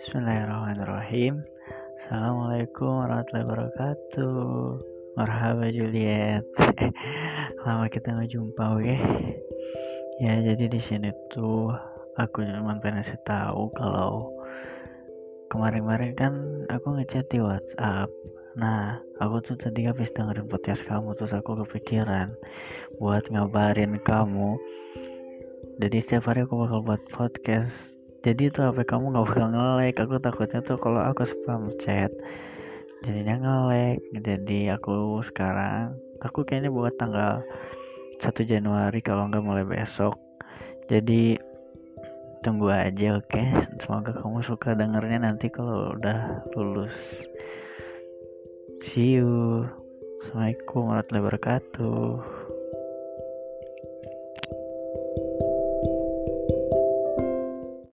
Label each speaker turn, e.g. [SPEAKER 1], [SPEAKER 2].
[SPEAKER 1] Bismillahirrahmanirrahim. Assalamualaikum warahmatullahi wabarakatuh. Marhaba Juliet. Lama kita nggak jumpa oke? Ya jadi di sini tuh Aku cuma pengen kasih tahu kalau Kemarin-kemarin kan aku ngechat di Whatsapp. Nah, aku tuh tadi habis dengerin podcast kamu Terus aku kepikiran Buat ngabarin kamu. Jadi setiap hari aku bakal buat podcast jadi tuh HP kamu nggak bakal ngelek aku takutnya tuh kalau aku spam chat jadinya ngelek jadi aku sekarang aku kayaknya buat tanggal 1 Januari kalau nggak mulai besok. Jadi tunggu aja oke? Okay? semoga kamu suka dengernya nanti kalau udah lulus. See you. Assalamualaikum warahmatullahi wabarakatuh